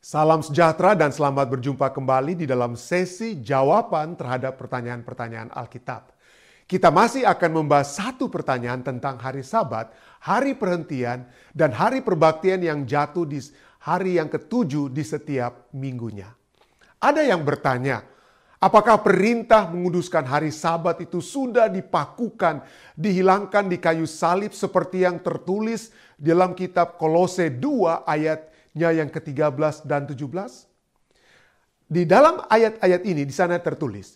Salam sejahtera dan selamat berjumpa kembali di dalam sesi jawaban terhadap pertanyaan-pertanyaan Alkitab. Kita masih akan membahas satu pertanyaan tentang hari Sabat, hari perhentian, dan hari perbaktian yang jatuh di hari yang ketujuh di setiap minggunya. Ada yang bertanya, apakah perintah menguduskan hari Sabat itu sudah dipakukan, dihilangkan di kayu salib seperti yang tertulis dalam kitab Kolose 2 ayatnya yang ke-13 dan 17? Di dalam ayat-ayat ini di sana tertulis,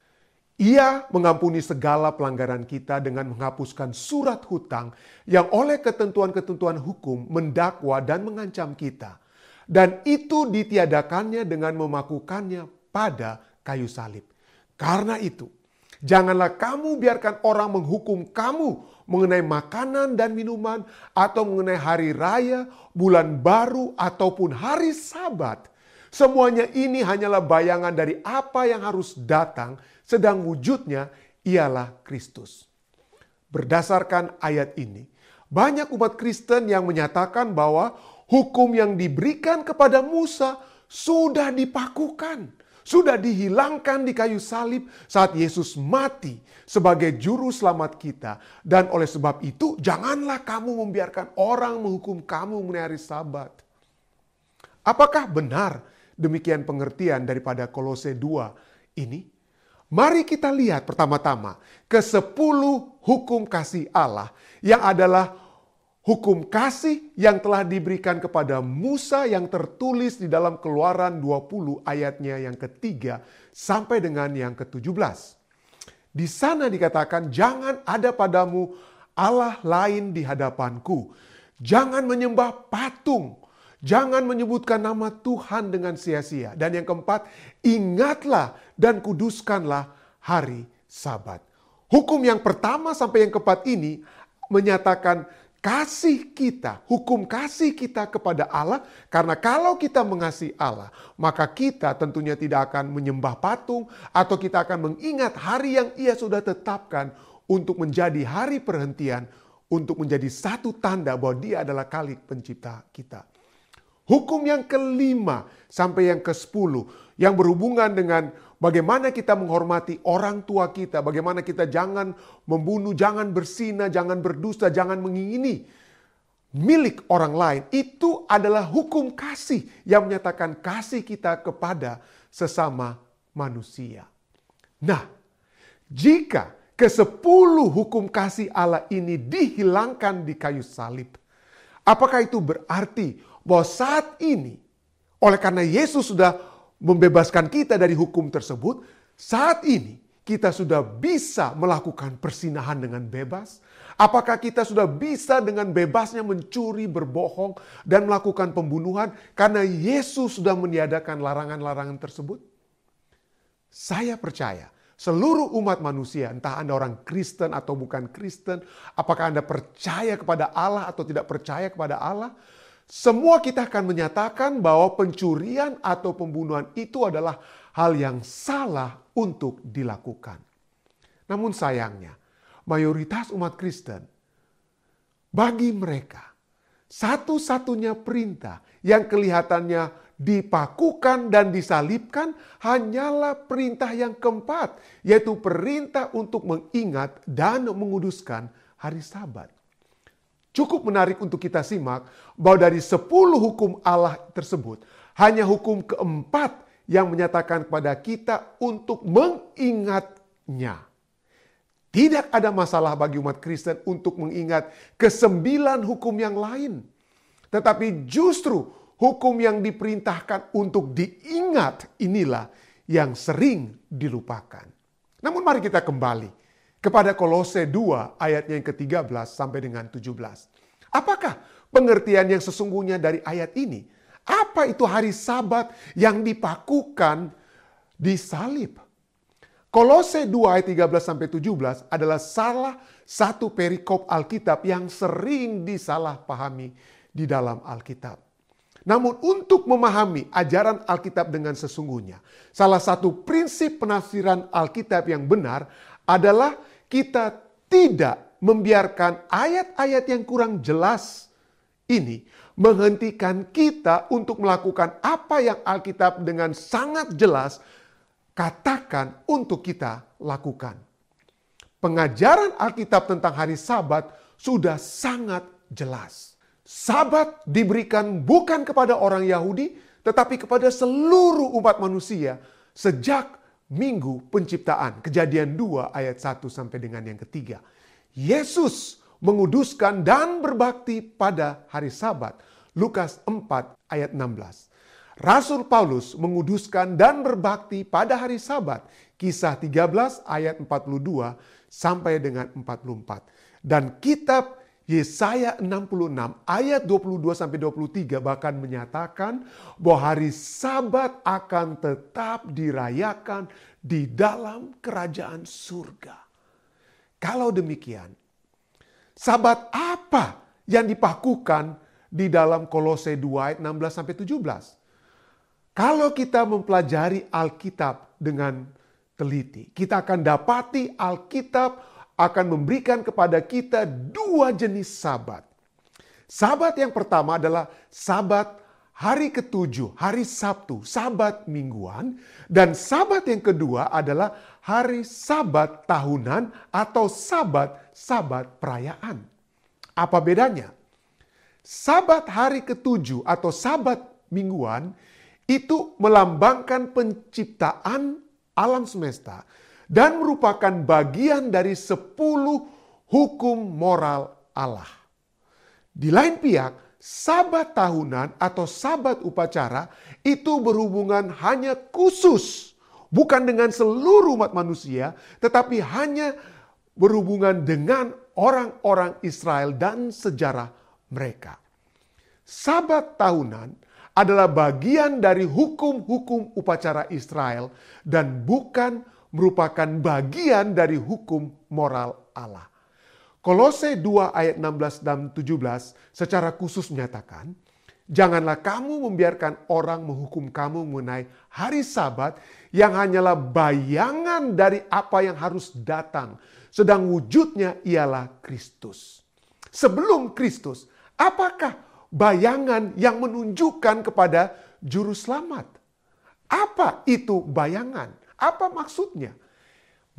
ia mengampuni segala pelanggaran kita dengan menghapuskan surat hutang yang oleh ketentuan-ketentuan hukum mendakwa dan mengancam kita. Dan itu ditiadakannya dengan memakukannya pada kayu salib. Karena itu, janganlah kamu biarkan orang menghukum kamu mengenai makanan dan minuman atau mengenai hari raya, bulan baru, ataupun hari sabat. Semuanya ini hanyalah bayangan dari apa yang harus datang sedang wujudnya ialah Kristus. Berdasarkan ayat ini, banyak umat Kristen yang menyatakan bahwa hukum yang diberikan kepada Musa sudah dipakukan, sudah dihilangkan di kayu salib saat Yesus mati sebagai juru selamat kita. Dan oleh sebab itu, janganlah kamu membiarkan orang menghukum kamu mengenai hari Sabat. Apakah benar demikian pengertian daripada Kolose 2 ini? Mari kita lihat pertama-tama ke sepuluh hukum kasih Allah yang adalah hukum kasih yang telah diberikan kepada Musa yang tertulis di dalam keluaran 20 ayatnya yang ketiga sampai dengan yang ke-17. Di sana dikatakan jangan ada padamu Allah lain di hadapanku. Jangan menyembah patung Jangan menyebutkan nama Tuhan dengan sia-sia. Dan yang keempat, ingatlah dan kuduskanlah hari Sabat. Hukum yang pertama sampai yang keempat ini menyatakan kasih kita, hukum kasih kita kepada Allah. Karena kalau kita mengasihi Allah, maka kita tentunya tidak akan menyembah patung atau kita akan mengingat hari yang ia sudah tetapkan untuk menjadi hari perhentian, untuk menjadi satu tanda bahwa dia adalah kali pencipta kita. Hukum yang kelima sampai yang ke sepuluh yang berhubungan dengan bagaimana kita menghormati orang tua kita, bagaimana kita jangan membunuh, jangan bersina, jangan berdusta, jangan mengingini milik orang lain. Itu adalah hukum kasih yang menyatakan kasih kita kepada sesama manusia. Nah, jika ke sepuluh hukum kasih Allah ini dihilangkan di kayu salib, apakah itu berarti bahwa saat ini, oleh karena Yesus sudah membebaskan kita dari hukum tersebut, saat ini kita sudah bisa melakukan persinahan dengan bebas? Apakah kita sudah bisa dengan bebasnya mencuri, berbohong, dan melakukan pembunuhan karena Yesus sudah meniadakan larangan-larangan tersebut? Saya percaya seluruh umat manusia, entah Anda orang Kristen atau bukan Kristen, apakah Anda percaya kepada Allah atau tidak percaya kepada Allah, semua kita akan menyatakan bahwa pencurian atau pembunuhan itu adalah hal yang salah untuk dilakukan. Namun sayangnya, mayoritas umat Kristen, bagi mereka, satu-satunya perintah yang kelihatannya dipakukan dan disalibkan hanyalah perintah yang keempat, yaitu perintah untuk mengingat dan menguduskan hari Sabat. Cukup menarik untuk kita simak bahwa dari sepuluh hukum Allah tersebut, hanya hukum keempat yang menyatakan kepada kita untuk mengingatnya. Tidak ada masalah bagi umat Kristen untuk mengingat kesembilan hukum yang lain. Tetapi justru hukum yang diperintahkan untuk diingat inilah yang sering dilupakan. Namun mari kita kembali kepada Kolose 2 ayatnya yang ke-13 sampai dengan 17. Apakah pengertian yang sesungguhnya dari ayat ini? Apa itu hari sabat yang dipakukan di salib? Kolose 2 ayat 13 sampai 17 adalah salah satu perikop Alkitab yang sering disalahpahami di dalam Alkitab. Namun untuk memahami ajaran Alkitab dengan sesungguhnya, salah satu prinsip penafsiran Alkitab yang benar adalah kita tidak membiarkan ayat-ayat yang kurang jelas ini menghentikan kita untuk melakukan apa yang Alkitab dengan sangat jelas katakan untuk kita lakukan. Pengajaran Alkitab tentang hari Sabat sudah sangat jelas. Sabat diberikan bukan kepada orang Yahudi, tetapi kepada seluruh umat manusia sejak minggu penciptaan. Kejadian 2 ayat 1 sampai dengan yang ketiga. Yesus menguduskan dan berbakti pada hari Sabat. Lukas 4 ayat 16. Rasul Paulus menguduskan dan berbakti pada hari Sabat. Kisah 13 ayat 42 sampai dengan 44. Dan kitab Yesaya 66 ayat 22 sampai 23 bahkan menyatakan bahwa hari Sabat akan tetap dirayakan di dalam kerajaan surga. Kalau demikian, Sabat apa yang dipakukan di dalam Kolose 2 ayat 16 sampai 17? Kalau kita mempelajari Alkitab dengan teliti, kita akan dapati Alkitab akan memberikan kepada kita dua jenis sabat. Sabat yang pertama adalah sabat hari ketujuh, hari Sabtu, sabat mingguan. Dan sabat yang kedua adalah hari sabat tahunan atau sabat-sabat perayaan. Apa bedanya? Sabat hari ketujuh atau sabat mingguan itu melambangkan penciptaan alam semesta dan merupakan bagian dari sepuluh hukum moral Allah. Di lain pihak, sabat tahunan atau sabat upacara itu berhubungan hanya khusus, bukan dengan seluruh umat manusia, tetapi hanya berhubungan dengan orang-orang Israel dan sejarah mereka. Sabat tahunan adalah bagian dari hukum-hukum upacara Israel dan bukan merupakan bagian dari hukum moral Allah. Kolose 2 ayat 16 dan 17 secara khusus menyatakan, Janganlah kamu membiarkan orang menghukum kamu mengenai hari sabat yang hanyalah bayangan dari apa yang harus datang. Sedang wujudnya ialah Kristus. Sebelum Kristus, apakah bayangan yang menunjukkan kepada juru selamat? Apa itu bayangan? Apa maksudnya?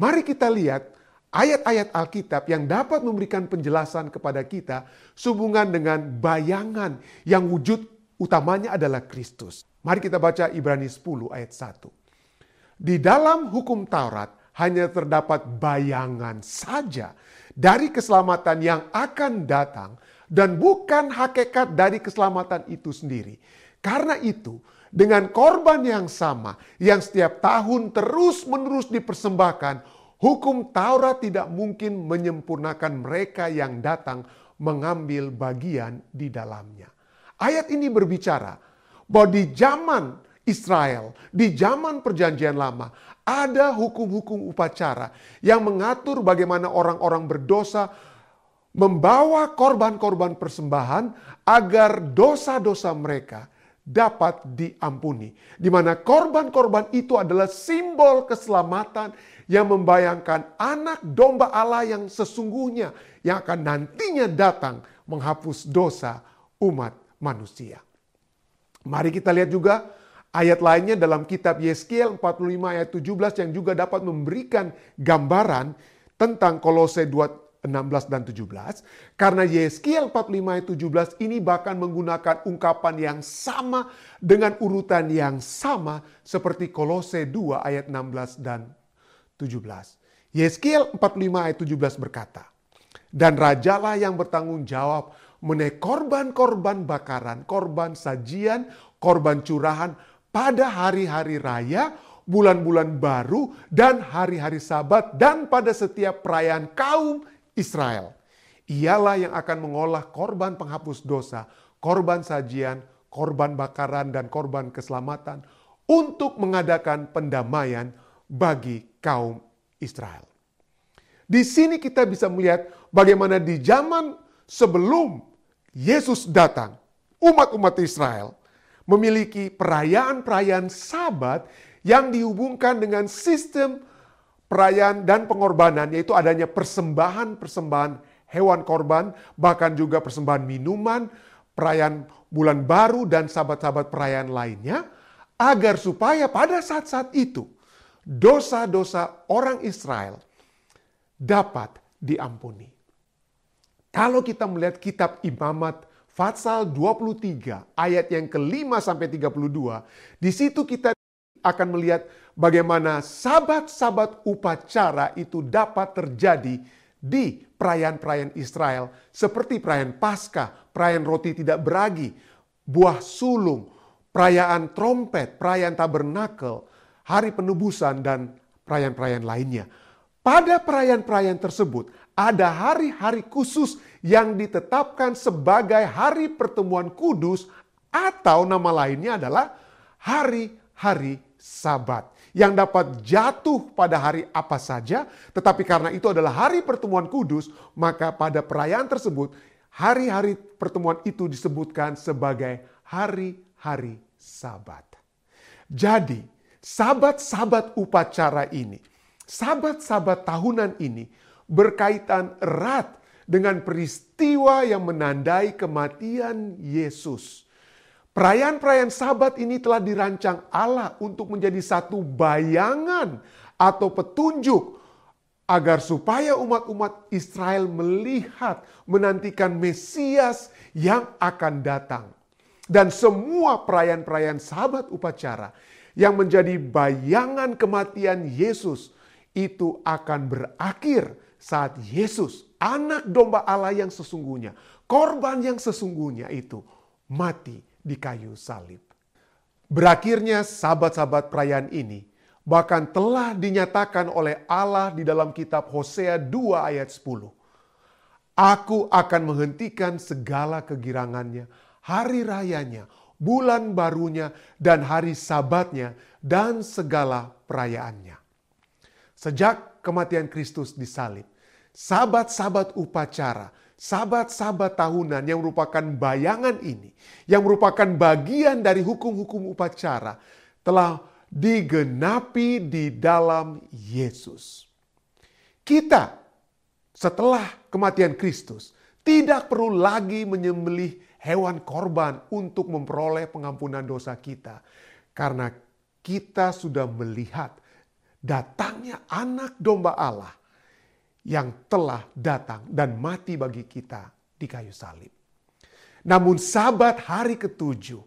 Mari kita lihat ayat-ayat Alkitab yang dapat memberikan penjelasan kepada kita sehubungan dengan bayangan yang wujud utamanya adalah Kristus. Mari kita baca Ibrani 10 ayat 1. Di dalam hukum Taurat hanya terdapat bayangan saja dari keselamatan yang akan datang dan bukan hakikat dari keselamatan itu sendiri. Karena itu, dengan korban yang sama yang setiap tahun terus-menerus dipersembahkan, Hukum Taurat tidak mungkin menyempurnakan mereka yang datang mengambil bagian di dalamnya. Ayat ini berbicara bahwa di zaman Israel, di zaman Perjanjian Lama, ada hukum-hukum upacara yang mengatur bagaimana orang-orang berdosa membawa korban-korban persembahan agar dosa-dosa mereka dapat diampuni. Di mana korban-korban itu adalah simbol keselamatan yang membayangkan anak domba Allah yang sesungguhnya yang akan nantinya datang menghapus dosa umat manusia. Mari kita lihat juga ayat lainnya dalam kitab Yeskiel 45 ayat 17 yang juga dapat memberikan gambaran tentang Kolose 2 16 dan 17 karena Yeskiel 45 ayat 17 ini bahkan menggunakan ungkapan yang sama dengan urutan yang sama seperti Kolose 2 ayat 16 dan 17. Yeskiel 45 ayat 17 berkata, Dan rajalah yang bertanggung jawab mengenai korban-korban bakaran, korban sajian, korban curahan pada hari-hari raya, bulan-bulan baru, dan hari-hari sabat, dan pada setiap perayaan kaum Israel. Ialah yang akan mengolah korban penghapus dosa, korban sajian, korban bakaran, dan korban keselamatan untuk mengadakan pendamaian bagi kaum Israel. Di sini kita bisa melihat bagaimana di zaman sebelum Yesus datang, umat-umat Israel memiliki perayaan-perayaan Sabat yang dihubungkan dengan sistem perayaan dan pengorbanan, yaitu adanya persembahan-persembahan hewan korban, bahkan juga persembahan minuman, perayaan bulan baru dan sahabat-sahabat perayaan lainnya, agar supaya pada saat-saat itu dosa-dosa orang Israel dapat diampuni. Kalau kita melihat kitab Imamat Fatsal 23 ayat yang kelima sampai 32, di situ kita akan melihat bagaimana sabat-sabat upacara itu dapat terjadi di perayaan-perayaan Israel seperti perayaan Paskah, perayaan roti tidak beragi, buah sulung, perayaan trompet, perayaan tabernakel, hari penebusan dan perayaan-perayaan lainnya. Pada perayaan-perayaan tersebut ada hari-hari khusus yang ditetapkan sebagai hari pertemuan kudus atau nama lainnya adalah hari-hari sabat yang dapat jatuh pada hari apa saja, tetapi karena itu adalah hari pertemuan kudus, maka pada perayaan tersebut hari-hari pertemuan itu disebutkan sebagai hari-hari sabat. Jadi, sabat-sabat upacara ini, sabat-sabat tahunan ini berkaitan erat dengan peristiwa yang menandai kematian Yesus Perayaan-perayaan sabat ini telah dirancang Allah untuk menjadi satu bayangan atau petunjuk agar supaya umat-umat Israel melihat menantikan Mesias yang akan datang. Dan semua perayaan-perayaan sabat upacara yang menjadi bayangan kematian Yesus itu akan berakhir saat Yesus, anak domba Allah yang sesungguhnya, korban yang sesungguhnya itu mati di kayu salib. Berakhirnya sahabat-sahabat perayaan ini bahkan telah dinyatakan oleh Allah di dalam kitab Hosea 2 ayat 10. Aku akan menghentikan segala kegirangannya, hari rayanya, bulan barunya, dan hari sabatnya, dan segala perayaannya. Sejak kematian Kristus di salib, sahabat-sahabat upacara sabat-sabat tahunan yang merupakan bayangan ini, yang merupakan bagian dari hukum-hukum upacara, telah digenapi di dalam Yesus. Kita setelah kematian Kristus tidak perlu lagi menyembelih hewan korban untuk memperoleh pengampunan dosa kita. Karena kita sudah melihat datangnya anak domba Allah yang telah datang dan mati bagi kita di kayu salib. Namun sabat hari ketujuh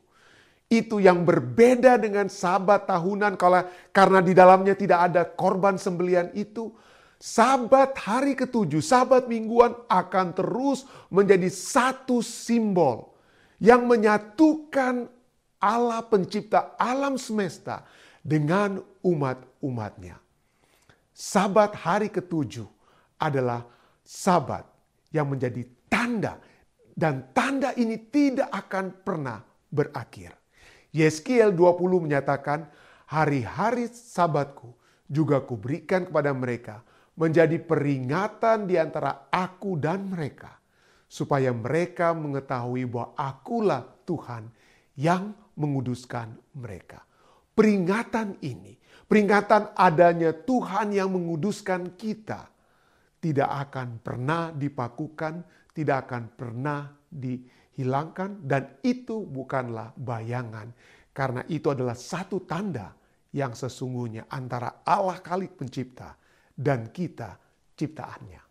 itu yang berbeda dengan sabat tahunan kalau karena di dalamnya tidak ada korban sembelian itu. Sabat hari ketujuh, sabat mingguan akan terus menjadi satu simbol yang menyatukan Allah pencipta alam semesta dengan umat-umatnya. Sabat hari ketujuh adalah sabat yang menjadi tanda dan tanda ini tidak akan pernah berakhir. Yeskiel 20 menyatakan, hari-hari sabatku juga kuberikan kepada mereka menjadi peringatan di antara aku dan mereka. Supaya mereka mengetahui bahwa akulah Tuhan yang menguduskan mereka. Peringatan ini, peringatan adanya Tuhan yang menguduskan kita tidak akan pernah dipakukan, tidak akan pernah dihilangkan, dan itu bukanlah bayangan, karena itu adalah satu tanda yang sesungguhnya antara Allah Kalik Pencipta dan kita ciptaannya.